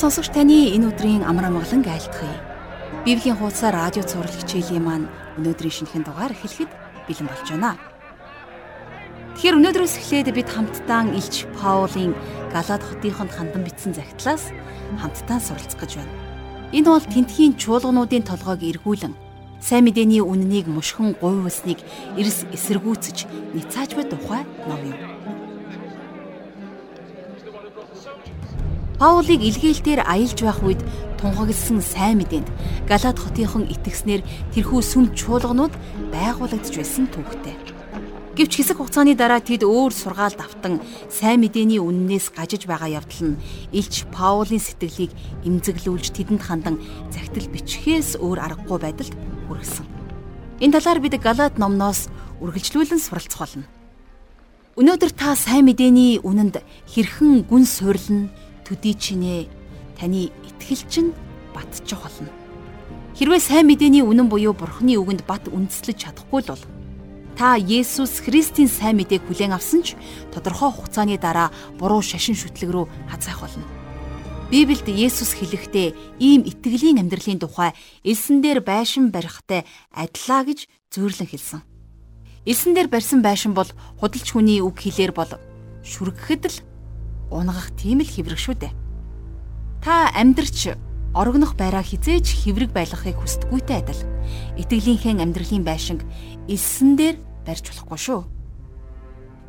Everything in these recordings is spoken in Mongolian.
Сонсогч таны энэ өдрийн амар амгалан айлтгая. Библийн хуудасаар радио цаурал хичээлийн маань өнөөдрийн шинэхэн дугаар эхлэхэд бэлэн болж байна. Тэгэхээр өнөөдрөөс эхлээд бид хамтдаа Илч Паулийн Галаад хотынхонд хандан бичсэн захидлаас хамтдаа суралцах гэж байна. Энэ бол тентхийн чуулгануудын толгойг эргүүлэн сайн мэдээний үннийг мушхан гуйвалсныг эрс эсэргүүцэж ницааж буй тухай ном юм. Паулийг илгээлтээр аялж байх үед тунхагласан сайн мэдээнд Галаад хотынхон итгэснээр тэрхүү сүм чуулганууд байгуулагдж байсан түүхтэй. Гэвч хэсэг хугацааны дараа тэд өөр сургаалт автан сайн мэдээний үннээс гажиж байгаа явдал нь Илч Паулийн сэтгэлийг эмзэглүүлж тэдэнд хандан загтал бичгээс өөр аргагүй байдалд хүргэсэн. Энэ талаар бид Галаад номноос үргэлжлүүлэн суралцах болно. Өнөөдөр та сайн мэдээний үнэнд хэрхэн гүн суйрлна төдий чинээ таны итгэл чинь батчих болно. Хэрвээ сайн мэдээний үнэн буюу Бурхны үгэнд бат үндэслэж чадахгүй л бол та Есүс Христийн сайн мэдээг хүлээн авсан ч тодорхой хугацааны дараа буруу шашин шүтлэг рүү хазаах болно. Библиэд Есүс хэлэхдээ ийм итгэлийн амьдралын тухай элсэн дээр байшин барихтай адилаа гэж зөөрлөн хэлсэн. Элсэн дээр барьсан байшин бол худалч хүний үг хэлээр бол шүргэхэд л унгах тийм л хэврэг шүү дээ. Та амьдрч орогнох байраа хизээж хэврэг байлгахыг хүсдэггүйтэй адил. Итгэлийнхээ амьдралын байшинг элсэн дээр барьж болохгүй шүү.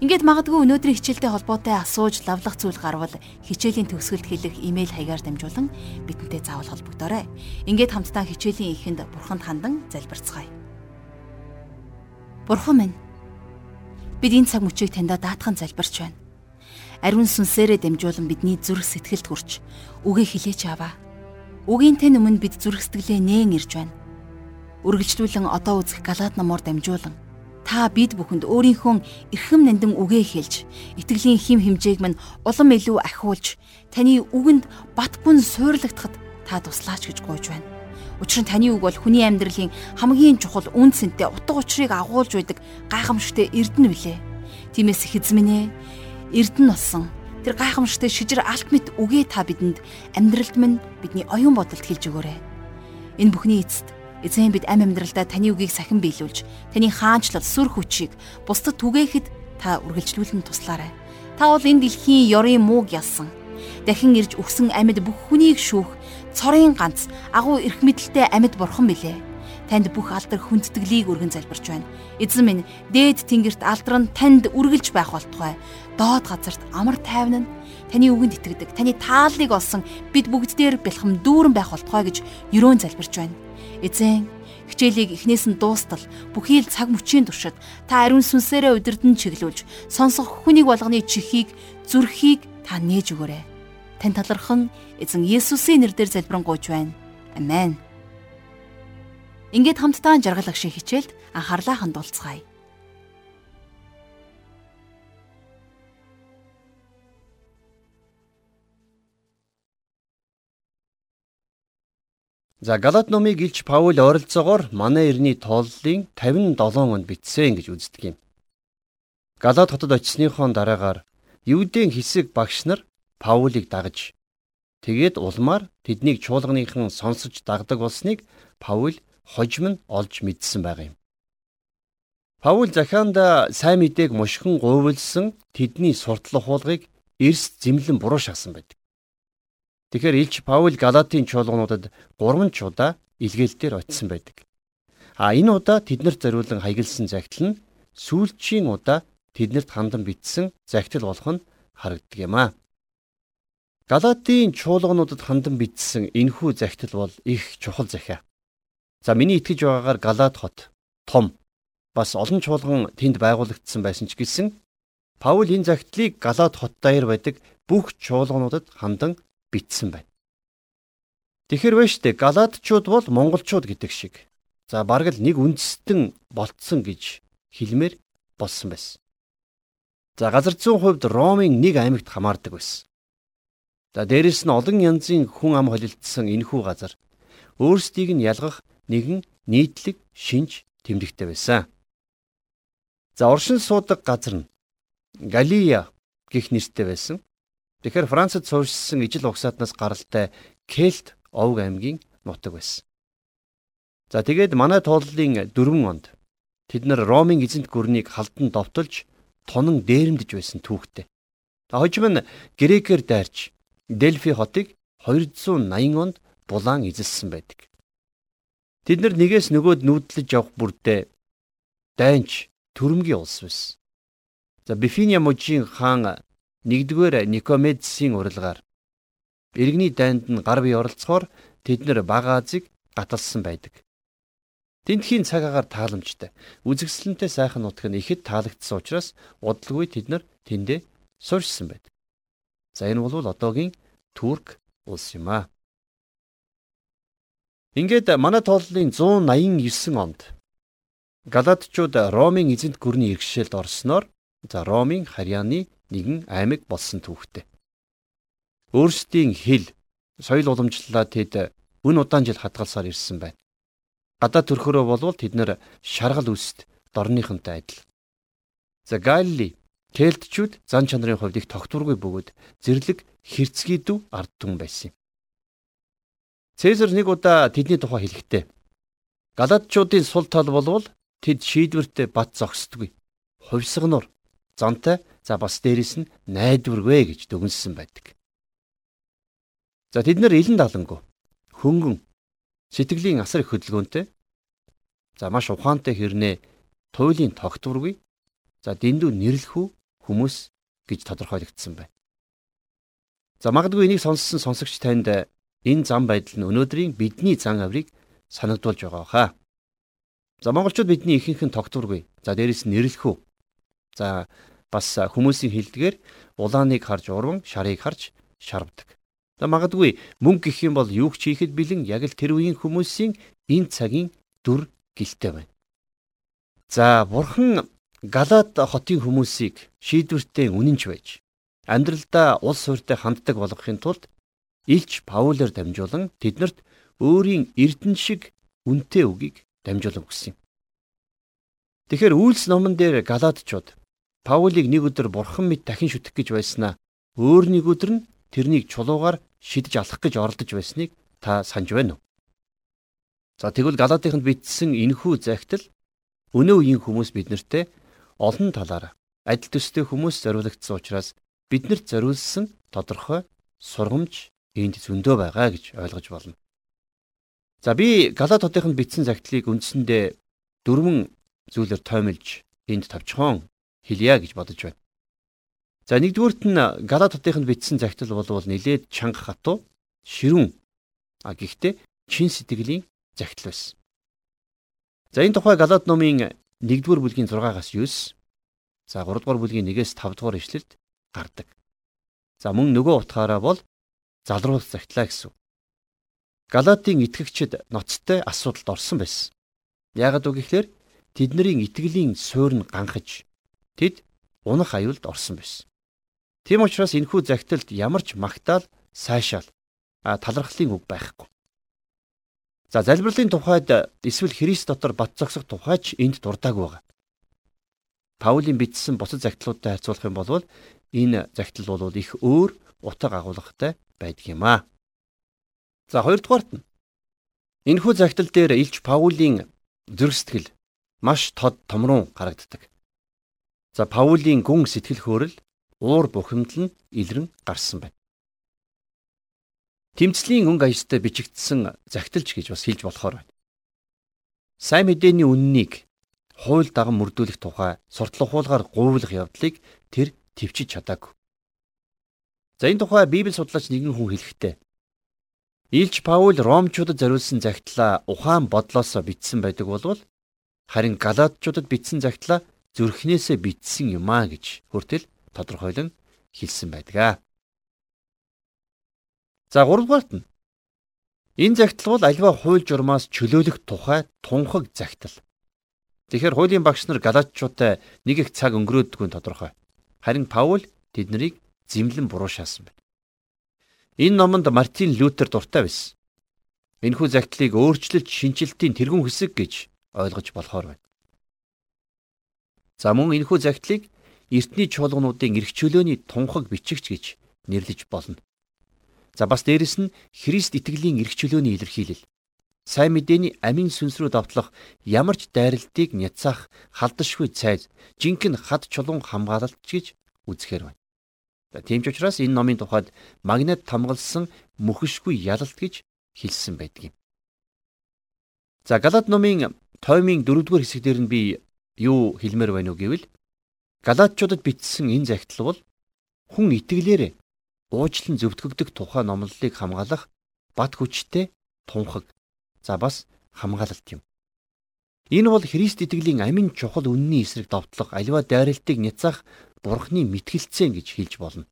Ингээд магадгүй өнөөдрийн хичээлтэй холбоотой асууж лавлах зүйл гарвал хичээлийн төгсгөлд хэлэх имэйл хаягаар дамжуулан бидэнтэй заавал холбогдорой. Ингээд хамтдаа хичээлийн эхэнд бурханд хандан залбирцгаая. Бурхан минь бид энэ цаг мөчийг таньда даатхан залбирч байна ариун сүнсээрээ дамжуулан бидний зүрх сэтгэлд хүрч үгээ хилээч аваа. Үгийн тань өмнө бид зүрх сэтгэлээ нээн ирж байна. Үргэлжлүүлэн одоо үзэх галаад номоор дамжуулан та бид бүхэнд өөрийнхөө эрхэм нандин үгээ хэлж итгэлийн хим химжээг минь улам илүү ахиулж таны үгэнд бат бун суйрлагдахад та туслаач гэж гуйж байна. Учир нь таны үг бол хүний амьдралын хамгийн чухал үн цэнтэй утга учирыг агуулж байдаг гайхамшигтай эрдэнэ билээ. Тиймээс хэзмэнэ Эрдэнэ болсон тэр гайхамшигтай шижир алт мэт үгээ та бидэнд амьдралд минь бидний оюун бодолд хэлж өгөөрэй. Энэ бүхний эцэст эзэн бид амь амьдралдаа таны үгийг сахин биелүүлж таны хаанчлал сүр хүчийг бусдад түгээхэд та үргэлжлүүлэн туслаарай. Та бол энэ дэлхийн ёрын мууг ялсан. Дахин ирж өгсөн амьд бүх хүнийг шүүх цорын ганц агуу эрх мэдэлтэй амьд бурхан билээ танд бүх алдар хүндэтгэлийг өргөн залбирч байна. Эзэн минь дээд тэнгэрт алдар нь танд үргэлж байх болтугай. Доод газарт амар тайван нь таны үгэнд итгэдэг, таны тааллыг олсон бид бүгдээр бэлхэм дүүрэн байх болтугай гэж ерөөн залбирч байна. Эзэн хичээлийг эхнээс нь дуустал бүхий л цаг мөчийн туршид та ариун сүнсээрээ удирдан чиглүүлж сонсох хүнийг болгоны чихийг зүрхийг та нээж өгөөрэй. Тань талархан эзэн Есүсийн нэрээр залбирanгуйч байна. Амен. Ингээд хамтдаа жаргал агшийн хичээлд анхаарлаа хандуулцгаая. За Галат номыг илж Паул ойролцоогоор манай эртний тооллын 57 онд бичсэн гэж үздэг юм. Галат хотод очисныхон дараагаар Юудын хэсэг багш нар Паулийг дагаж тэгээд улмаар тэднийг чуулганыхан сонсож дагдаг болсныг Паул хожим нь олж мэдсэн байгаа юм. Паул захаанда сайн мэдээг мушгин гуйвалсан тэдний суртлах хуулгыг эрс зэмлэн буруу шаасан байдаг. Тэгэхээр Илч Паул Галатийн чуулгануудад 3 ч удаа илгээлтээр очисон байдаг. А энэ удаа тэднэрт зориулан хаягдсан загтал нь сүүлчийн удаа тэднэрт хандан битсэн загтал болох нь харагддаг юм а. Галатийн чуулгануудад хандан битсэн энэхүү загтал бол их чухал захиа. За миний итгэж байгаагаар Галаад хот том бас олон чуулган тэнд байгуулагдсан байсан ч гэсэн Паул энэ загтлыг Галаад хот даяар байдаг бүх чуулгануудад хандан бичсэн байна. Тэгэхэр вэ штэ Галаадчууд бол монголчууд гэдэг шиг. За бараг л нэг үндэстэн болцсон гэж хэлмээр болсон байсан. За газар зүүн хувьд Ромын нэг аймагт хамаардаг байсан. За дээрэс нь олон янзын хүн ам холилдсон энэхүү газар өөрсдийг нь ялгах нэгэн нийтлэг шинж тэмдэгтэй байсан. За оршин суудаг газар нь Галия гих нэртэй байсан. Тэгэхээр Францад суурьшсан ижил угсаатнаас гаралтай Кельт овг аймгийн нутаг байсан. За тэгээд манай тууллын 4 онд тэд нар Ромын эзэнт гүрнийг халдан довтолж тонон дээрэмдэж байсан түүхтэй. Хожим нь грекээр дайрч Дельфи хотыг 280 онд булаан эзэлсэн байдаг. Тэд нар нэгээс нөгөөд нүүдлэж явах бүрдээ дайнч төрөмгийн улс байсан. За Бифиния мужийн хаан 1-р Никомедсийн урилгаар иргэний дайнд нь гар бие оролцохоор тэд нар бага Азийг гаталсан байдаг. Тэнтхийн цаг агаар тааламжтай. Үзэгсэлэнтэй сайхан нутг нь ихэд таалагдсан учраас удалгүй тэд нар тэндээ суурьсан байдаг. За энэ бол одоогийн Турк улс юм аа. Ингээд манай тооллын 189 онд Галатчууд Ромын эзэнт гүрний иргэшээлд орсноор за Ромын харьяаны нэгэн аймаг болсон түүхтэй. Өөрсдийн хэл, соёл уламжлалаа тэд өн удаан жил хадгалсаар ирсэн байна. Гадаад төрхөрөө болвол тэд нэр шаргал үст дорныхонтой адил. За Галли Кельтчүүд зан чанарын хувьд их тогтворгүй бөгөөд зэрлэг хэрцгийдүү ард түмэн байсан юм. Цэзар нэг удаа тэдний тухай хэлэхдээ Галатчуудын сул тал болвол тэд шийдвэртэ бат зогсдгүй. Хувьсгнор зонтой за бас дээрэс нь найдваргүй гэж дүгнсэн байдаг. За тэд нар илэн далангу хөнгөн Сэтгэлийн асар их хөдөлгөөнтэй. За маш ухаантай хэрнээ туйлын тогтворгүй. За дэндүү нэрлэхүү хүмүүс гэж тодорхойлогдсон байна. За магадгүй энийг сонссон сонсогч танд энэ зам байдал нь өнөөдрийн бидний зан авирыг санагдуулж байгаа хаа. За монголчууд бидний ихэнх нь тогтворгүй. За дээрэс нь нэрлэхүү. За бас хүмүүсийн хилдгээр улааныг харж урван, шарыг харж шарвдаг. Магадгүй мөнгө гэх юм бол юу ч хийхэд бэлэн яг л тэр үеийн хүмүүсийн энэ цагийн дүр гэлтэй байна. За бурхан Галат хотын хүмүүсийг шийдвэртэй үнэнч байж амьдралдаа улс хууртай ханддаг болгохын тулд Илч Паулаар дамжуулан тэднэрт өөрийн эрдэн шиг үнэтэй үгийг дамжуулан өгсөн юм. Тэгэхээр үйлс номон дээр Галаатчууд Паулийг нэг өдөр бурхан мэд дахин шүтэх гэж байснаа өөр нэг өдөр нь тэрнийг чулуугаар шидэж алах гэж оролдож байсныг та санаж байна уу? За тэгвэл Галаатыханд бичсэн энэхүү захидал өнөө үеийн хүмүүс биднэртээ олон талаар адил төстэй хүмүүс зориулагдсан учраас биднэрт зориулсан тодорхой сургамж энд зөндөө байгаа гэж ойлгож болно. За би Галаат хотынд бичсэн захидлыг үндсэндээ дөрвөн зүйлээр тоомилж энд тавчхон хэлье гэж бодож байна. За нэгдүгüүрт нь Галат хотынд бичсэн захидал болвол нилээд чанга хатуу ширүүн а гэхдээ чин сэтгэлийн захидал байсан. За энэ тухай Галат номын 1-р бүлгийн 6-аас 9 за 3-р бүлгийн 1-ээс 5-р ишлэлд гардаг. За мөн нөгөө утгаараа бол залруулах захидлаа гэсэн. Галатийн итгэгчид ноцтой асуудалд орсон байсан. Яагад үг гэхээр тэдний итгэлийн суурь нь ганхаж тэд унах аюулд орсон байсан. Тийм учраас энэхүү загталд ямар ч магтаал, сайшаал, талархлын үг байхгүй. За залбирлын тухайд эсвэл Христ дотор бат зогсох тухайч энд дурдааг байгаа. Паулийн бичсэн бусад загтлуудтай харьцуулах юм бол энэ загтал бол их өөр утга агуулгатай байдаг юм аа. За хоёрдугаарт нь энэхүү загтал дээр Илч Паулийн зүрх сэтгэл маш тод томрун гарагддаг. За Паулийн гүн сэтгэл хөөрөл уур бухимдал нь илрэн гарсан байна. Тэмцлийн өнгө аястай бичигдсэн загталж гэж бас хэлж болохоор байна. Сайн мэдээний үннийг хууль даган мөрдүүлэх тухай суртлах хуулгаар гуйлах явдлыг тэр төвчиж чадаагүй. За энэ тухай Библи судлаач нэгэн хүн хэлэхдээ Илч Паул Ромчуудад зориулсан загтлаа ухаан бодлоосоо бичсэн байдаг болвол харин Галаатчуудад бичсэн загтлаа зүрхнээсээ бичсэн юмаа гэж хүртэл тодорхойлон хэлсэн байдаг. За 3 дугаарт нь энэ загтал бол альва хууль журмаас чөлөөлөх тухай тунхаг загтал. Тэгэхээр хуулийн багш нар галааччуудтай нэг их цаг өнгөрөөдгүй нь тодорхой. Харин Паул тэднийг зэмлэн буруушаасан байна. Энэ номонд Мартин Лютер дуртай байсан. Энэхүү загтлыг өөрчлөлт шинжилтийн тэргүүн хэсэг гэж ойлгож болохоор байна. За мөн энэхүү загтлыг эртний чуулгануудын эрх чөлөөний тунхаг бичигч гэж нэрлэж болно. За бас дээрэс нь Христ итгэлийн эрх чөлөөний илэрхийлэл. Сайн мэдээний амин сүнс рүү давтлах ямар ч дайралтыг няцаах халдашгүй цайз, жинхэнэ хад чулуун хамгаалалт гэж үзэхээр байна. За тийм ч учраас энэ номын тухайд магнит тамгалсан мөхөшгүй ялалт гэж хэлсэн байдаг юм. За Галат номын тоймын 4-р хэсэгдэр нь би юу хэлмээр байна уу гэвэл Галатчуудад бичсэн энэ загтал бол хүн итгэлээр уучлан зөвтгөгдөх тухай номлолыг хамгаалах бат хүчтэй тунхаг. За бас хамгаалалт юм. Энэ бол Христ итгэлийн амин чухал үнний эсрэг давтлах аливаа дайралтыг няцаах Бурхны мэтгэлцэн гэж хэлж болно.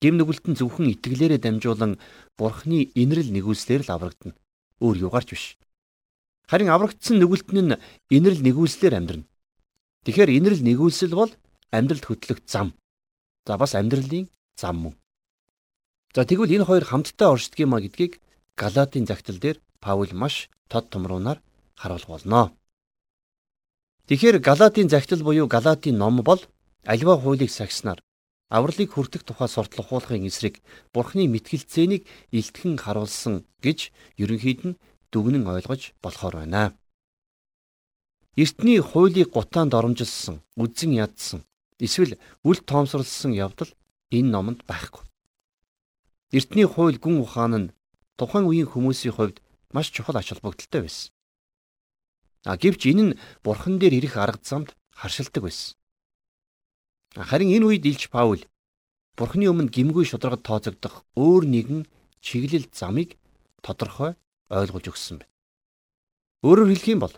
Гим нүгэлтэн зөвхөн итгэлээрээ дамжуулан Бурхны инрэл нэгүслэр л аврагдана. Өөр юугаарч биш. Харин аврагдсан нүгэлтэн нь инрэл нэгүслэр амьдрна. Тэгэхээр инрэл нэгүүлсэл бол амьдралд хөтлөх зам. За бас амьдралын зам мөн. За тэгвэл энэ хоёр хамтдаа оршдог юма гэдгийг Галатийн загтал дээр Паул маш тод томруулнаар харуулах болно. Тэгэхээр Галатийн загтал буюу Галатийн ном бол альва хуулийг сагснаар авралыг хүртэх тухай сурталхуулахын эсрэг Бурхны мэтгэлцээнийг илтгэн харуулсан гэж ерөнхийд нь дүгнэн ойлгож болохоор байна. Эртний хуулийг гутаанд оромжилсан, үзэн ядсан, эсвэл үл тоомсорлсон явдал энэ номонд байхгүй. Эртний хууль гүн ухаан нь тухайн үеийн хүмүүсийн хувьд маш чухал ач холбогдолтой байсан. А гэвч энэ нь бурхан дээр ирэх арга замд харшилдаг байсан. Харин энэ үед Илч Паул бурханы өмнө гимгүй шударгад тооцогдох өөр нэгэн чиглэл замыг тодорхой ойлгуулж өгсөн байна. Өөрөөр хэлэх юм бол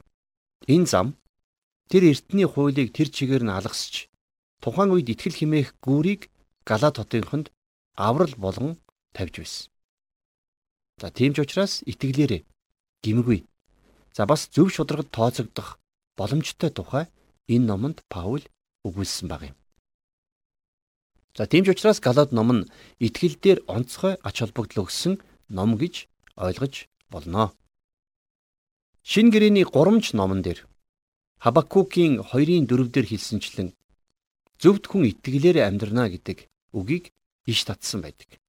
Энэ зам тэр эртний хуулийг тэр чигээр нь алгасч тухайн үед итгэл химээх гүүрийг Галат хотынд аврал болгон тавьж байсан. За тийм ч учраас итгэлээрээ гимгүй. За бас зөв шударгад тооцогдох боломжтой тухай энэ номонд Паул өгүүлсэн баг юм. За тийм ч учраас Галат ном нь итгэл дээр онцгой ач холбогдол өгсөн ном гэж ойлгож болно. Шин гэрээний 3ч номон дээр Хабакукийн 2-ын 4 дээр хэлсэнчлэн зөвхт хүн итгэлээр амьдрна гэдэг үгийг иш татсан байдаг.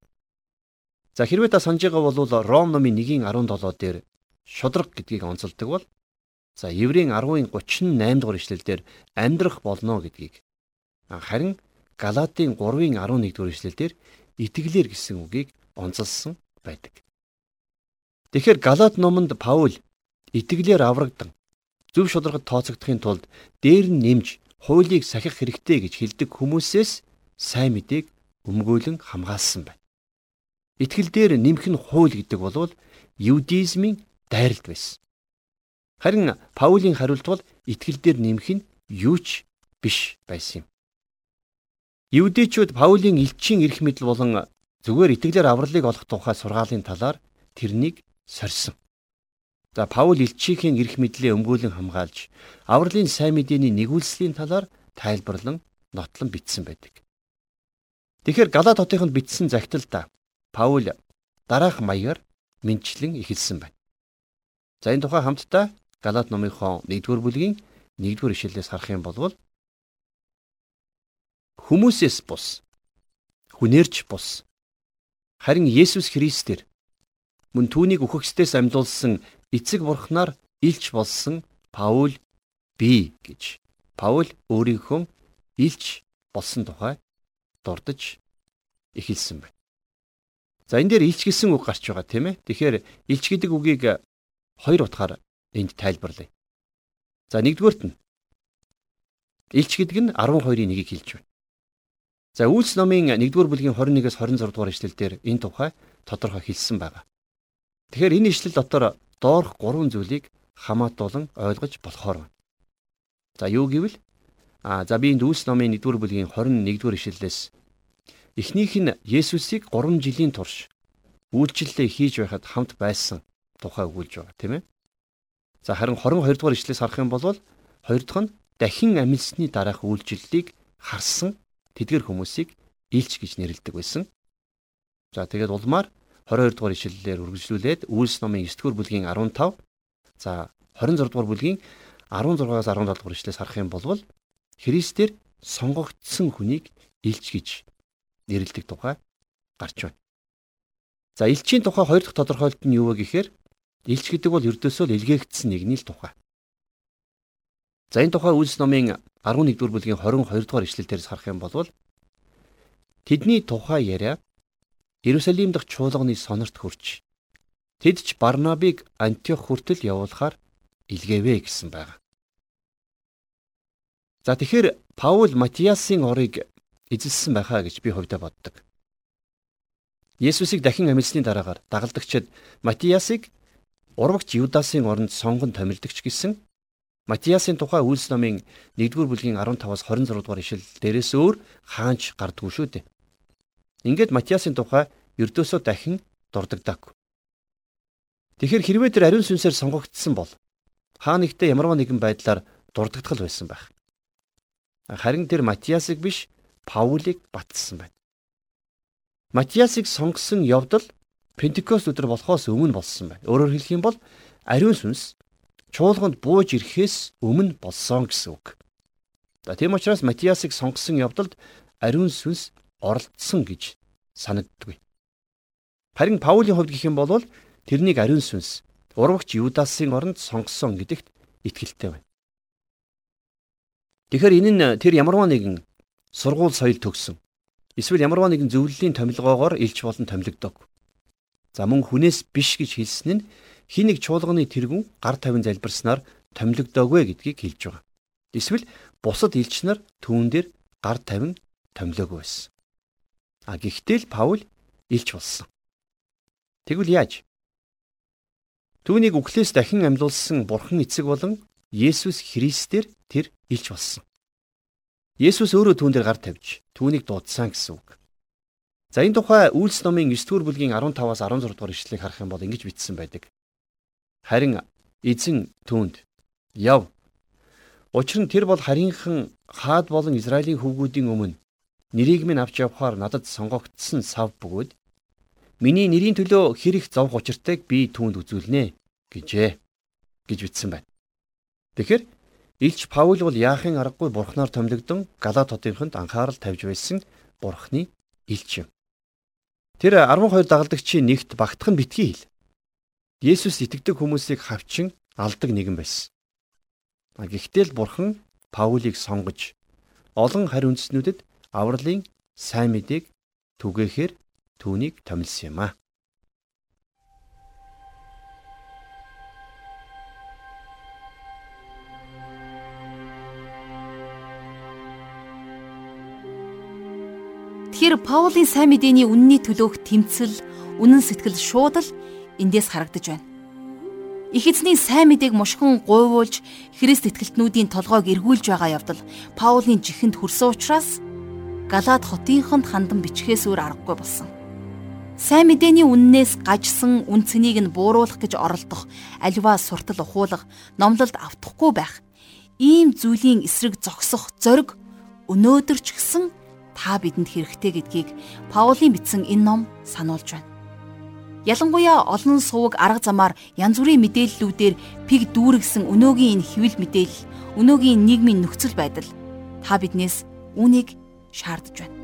За хэрвээ та санаж байгаа бол Ром номын 1-ийн 17 дээр шудраг гэдгийг онцолдог бол за Еврейн 10-ын 38 дугаар ишлэлдэр амьдрах болно гэдгийг харин Галатийн 3-ын 11 дугаар ишлэлдэр итгэлээр гэсэн үгийг онцолсон байдаг. Тэгэхээр Галат номонд Паул итгэлээр аврагдан зөв шударгад тооцогдохын тулд дээр нь нэмж хуулийг сахих хэрэгтэй гэж хэлдэг хүмүүсээс сайн мэдээг өмгөөлөн хамгаалсан байна. Итгэл дээр нэмэх нь хууль гэдэг бол юдизмын дайралт байсан. Харин Паулийн хариулт бол итгэл дээр нэмэх нь юу ч биш байсан юм. Юудэчүүд Паулийн элчийн эрх мэдэл болон зүгээр итгэлээр авралыг олох тухай сургаалын талаар тэрнийг сорьсон. За Паул элчийн эрх мэдлээ өмгөөлөн хамгаалж авралын сайн мэдээний нэгүүлслийн талаар тайлбарлан нотлон бичсэн байдаг. Тэгэхээр Галат хотынд бичсэн загталда Паул дараах маягаар мэдчлэн эхэлсэн байна. За энэ тухай хамтдаа Галат номынхоо 1-р бүлгийн 1-р ишлэлээс харах юм бол хүмүүсээс бус хүнээрч бус харин Есүс Христээр мөн түүнийг үхэгчдээс амьдуулсан эцэг бурхнаар илч болсон Паул би гэж Паул өөрийнхөө илч болсон тухай дурдж эхэлсэн байна. За энэ дээр илч гэсэн үг гарч байгаа тийм ээ. Тэгэхээр илч гэдэг үгийг хоёр утгаар энд тайлбарлая. За нэгдүгürt нь илч гэдэг нь 12-ийн нэгийг хэлж байна. За Үйлс номын 1-р бүлгийн 21-с 26 дугаар эшлэлдэр энэ тухай тодорхой хэлсэн байгаа. Тэгэхээр энэ ишлэл дотор доорх гурван зүйлийг хамаатуулан ойлгож болохоор байна. За юу гэвэл а за би энэ дүүс номын 1-р бүлгийн 21-р ишлэлээс эхнийх нь Есүсийг 3 жилийн турш үйлчлэлээ хийж байхад хамт байсан тухай өгүүлж байгаа тийм ээ. За харин 22 дугаар ишлээс харах юм бол хоёр дахь нь дахин амилсны дараах үйлчлэлийг харсан тэдгэр хүмүүсийг илч гэж нэрлэдэг байсан. За тэгээд улмаар 22 дугаар ишлэлээр үргэлжлүүлээд Үйлс номын 9 дугаар бүлгийн 15 за 26 дугаар бүлгийн 16-аас 17 дугаар ишлээс харах юм бол Христээр сонгогдсон хүнийг илч гэж нэрлдэг тухай гарч байна. За элчийн тухай хоёр дахь тодорхойлолт нь юу вэ гэхээр элч гэдэг бол ердөөсөө л илгээгдсэн нэгний л тухай. За энэ тухай Үлс номын 11-р бүлгийн 22-р ишлэлдээс харах юм бол тэдний тухай яриа Иерусалим дахь чуулганы сонорт хүрч тэд ч Барнабыг Антиох хүртэл явуулахаар илгээвэ гэсэн байна. За тэгэхээр Паул Матиасын орыг эзэлсэн байхаа гэж би хувьдаа боддог. Есүсийг дахин амьдсны дараагаар дагалдагчид Матиасыг урвагч Юдасын оронд сонгон томилдогч гэсэн Матиасын тухай Үлс номын 1-р бүлгийн 15-аас 26 дугаар ишлэл дээрээс өөр хаанч гардггүй шүү дээ. Ингээд Матиасын тухай ердөөсөө дахин дурддаггүй. Тэгэхээр хэрвээ тэр ариун сүнсээр сонгогдсон бол хаа нэгтээ ямарваа нэгэн байдлаар дурддагдал байсан байх. Харин тэр Матиасыг биш Паулийг батсан байна. Матиасыг сонгосон явдал Пентекост өдөр болохоос өмнө болсон байна. Өөрөөр хэлэх юм бол ариун сүнс чуулганд бууж ирэхээс өмнө болсон гэсэн үг. За тийм учраас Матиасыг сонгосон явдалд ариун сүнс оролцсон гэж санагддаггүй. Харин Паулийн хувьд гэх юм бол тэрнийг ариун сүнс урвагч Юдасын оронд сонгосон гэдэгт итгэлтэй байна. Тэгэхээр энэ нь тэр ямарваа нэгэн сургууль соёл төгсөн. Эсвэл ямарваа нэгэн зөвлөлийн томилгоогоор илж болон томилогдог. За мөн хүнээс биш гэж хэлсэн нь хин нэг чуулганы тэргүүн гар тавин залбирснаар томилогдоогүй гэдгийг хэлж байгаа. Эсвэл бусад элч нар түүн дээр гар тавин томилоогүй байсан. А гэхдээ л Паул илч болсон. Тэгвэл яаж? Түүнийг үхлээс дахин амьлуулсан Бурхан эцэг болон Есүс Христээр тэр илч болсон. Есүс өөрөө түүн дээр гар тавьж түүнийг дуудсан гэсэн үг. За энэ тухай Үйлс номын 9-р бүлгийн 15-аас 16 дугаар ишлэлийг харах юм бол ингэж бичсэн байдаг. Харин эзэн түүнд яв. Учир нь тэр бол харийнхан хаад болон Израилийн хүүгүүдийн өмнө нэрийг минь авч явхаар надад сонгогдсон сав бөгөөд миний нэрийн төлөө хэр их зовх учиртайг би түүнд үзүүлнэ гэжээ гэж бичсэн байна. Тэгэхээр Илч Паул бол яахын аргагүй бурхнаар томилогдсон Галат хотынхонд анхаарал тавьж байсан бурхны илч юм. Тэр 12 дагалдагчийн нэгт багтах нь битгий хэл. Есүс итгэдэг хүмүүсийг хавчин алдаг нэгэн байсан. Гэхдээ л бурхан Паулийг сонгож олон харь үндэснүүдэд авралын сайн мэдээг түгээхээр түүнийг томилсон юм а. Тэгэхээр Паулийн сайн мэдээний үнний төлөөх тэмцэл, үнэн сэтгэл шууд л эндээс харагдаж байна. Их эзний сайн мэдээг мушгин гуйвуулж Христ итгэлтнүүдийн толгойг эргүүлж байгаа явдал Паулийн жихэнд хүрсэн учраас Галаад хотынхонд хандан бичгээс өөр аргагүй болсон. Сайн мэдээний үннээс гажсан үн цэнийг нь бууруулах гэж оролдох, аливаа суртал ухуулах, номлолд автахгүй байх. Ийм зүйлийн эсрэг зогсох зориг өнөөдөр ч гэсэн та бидэнд хэрэгтэй гэдгийг Паулийн бичсэн энэ ном сануулж байна. Ялангуяа олон сувг арга замаар янз бүрийн мэдээллүүдээр пиг дүүргсэн өнөөгийн энэ хэвлэл мэдээлэл, өнөөгийн нийгмийн нөхцөл байдал та биднээс үүнийг шаардж байна.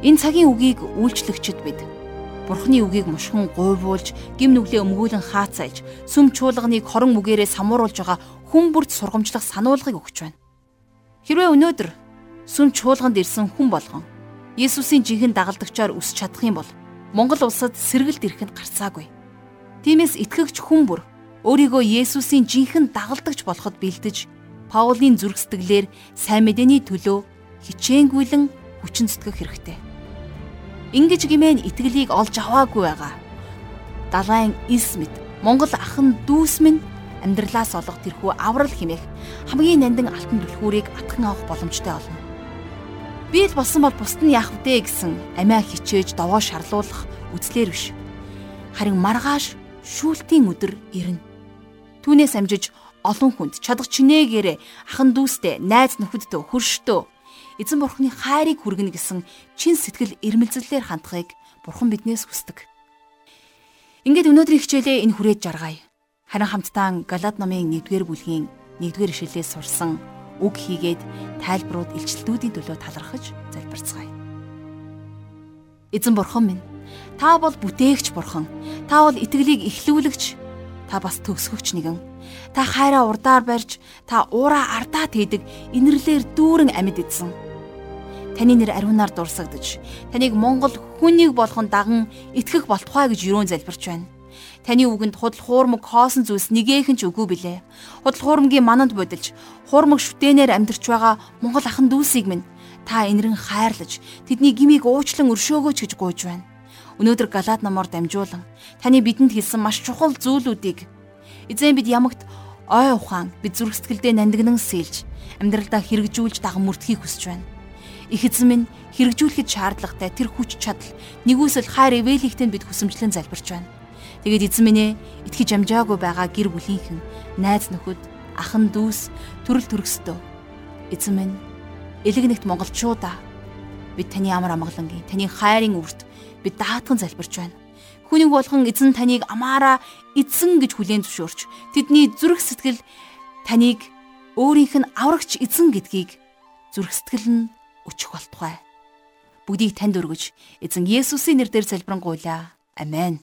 Энэ цагийн үгийг үйлчлэгчд бид Бурхны үгийг мушхан гуйвуулж, гим нүглээ өмгөөлөн хаацайлж, сүм чуулганыг хорон үгээрээ самууруулж байгаа хүн бүрт сургамжлах сануулгыг өгч байна. Хэрвээ өнөөдөр сүм чуулганд ирсэн хүн болгон Есүсийн жинхэнэ дагалдагчаар өсч чадах юм бол Монгол улсад сэргэлт ирэх нь гарцаагүй. Тиймээс итгэгч хүн бүр өөрийгөө Есүсийн жинхэнэ дагалдагч болоход бэлдэж Паулийн зүрх сэтгэлээр сайн мэдээний төлөө хичээнгүйлэн хүчин зүтгэх хэрэгтэй. Ингиж гимэн итгэлийг олж аваагүй байгаа. Далайн мэд Монгол ахын дүүс минь амьдралаас олох тэрхүү аврал химээх хамгийн нандин алтан түлхүүрийг атхан авах боломжтой болно. Би л болсон бол бусд нь яах вдэ гэсэн амиа хичээж довоо шарлуулах үзлэр биш. Харин маргааш шүүлтийн өдөр ирнэ. Түүнээс амжиж олон хүнд чадах чинээгээрээ ахан дүүстэй, найз нөхөддөө, хөрштөө эзэн бурхны хайрыг хүргэнэ гэсэн чин сэтгэл эрмэлзлээр хандахыг бурхан биднээс хүсдэг. Ингээд өнөөдрийн хичээлээ энэ хүрээд жаргая. Харин хамтдаа Галат номын 1-р бүлгийн 1-р ишлэлээс сурсан үг хийгээд тайлбарууд илчлэлтүүдийн төлөө талархаж залбирцгаая. Эзэн бурхан минь, та бол бүтээгч бурхан. Та бол итгэлийг эхлүүлэгч. Та бас төгсгөгч нэгэн. Та хайраа урдаар барьж, та уураа ардаа тээдэг инэрлэр дүүрэн амьд идсэн. Таны нэр ариунаар дурсагдж, таныг Монгол хүнийг болгон даган итгэх болтугай гэж юрөөн залбирч байна. Таны үгэнд худал хуурмаг хоосон зүйлс нэгээхэн ч үгүй билээ. Худал хуурмгийн мананд бодилж, хуурмаг шүтэнээр амьдрч байгаа Монгол ахан дүүсийг минь та инэрэн хайрлаж, тэдний гмийг уучлан өршөөгөөч гэж гуйж байна. Өнөөдөр Галаад намаар дамжуулан таны бидэнд хэлсэн маш чухал зүйлүүдийг эзэн бид ямагт ой ухаан бид зүрх сэтгэлдээ нандинан сэлж амьдралдаа хэрэгжүүлж даган мөрдөхийг хүсэж байна. Их эзэн минь хэрэгжүүлэхэд шаардлагатай тэр хүч чадал нэгүсэл хайр ивэлихтэнд бид хүсэмжлэн залбирч байна. Тэгээд эзэн минь ээ итгэж амжаагүй байгаа гэр бүлийнхэн, найз нөхөд, ахан дүүс, төрөл төрөстөө. Эзэн минь элэгнэгт монголчуудаа бид таны амар амгалангийн, таны хайрын үрт бид даатхан залбирч байна. Хүнийг болгон эзэн таныг амаараа эзэн гэж хүлээн зөвшөөрч тэдний зүрх сэтгэл таныг өөрийнх нь аврагч эзэн гэдгийг зүрх сэтгэл нь өчөх болтугай. Бүгдийг танд өргөж эзэн Есүсийн нэрээр залбирanгуйлаа. Амен.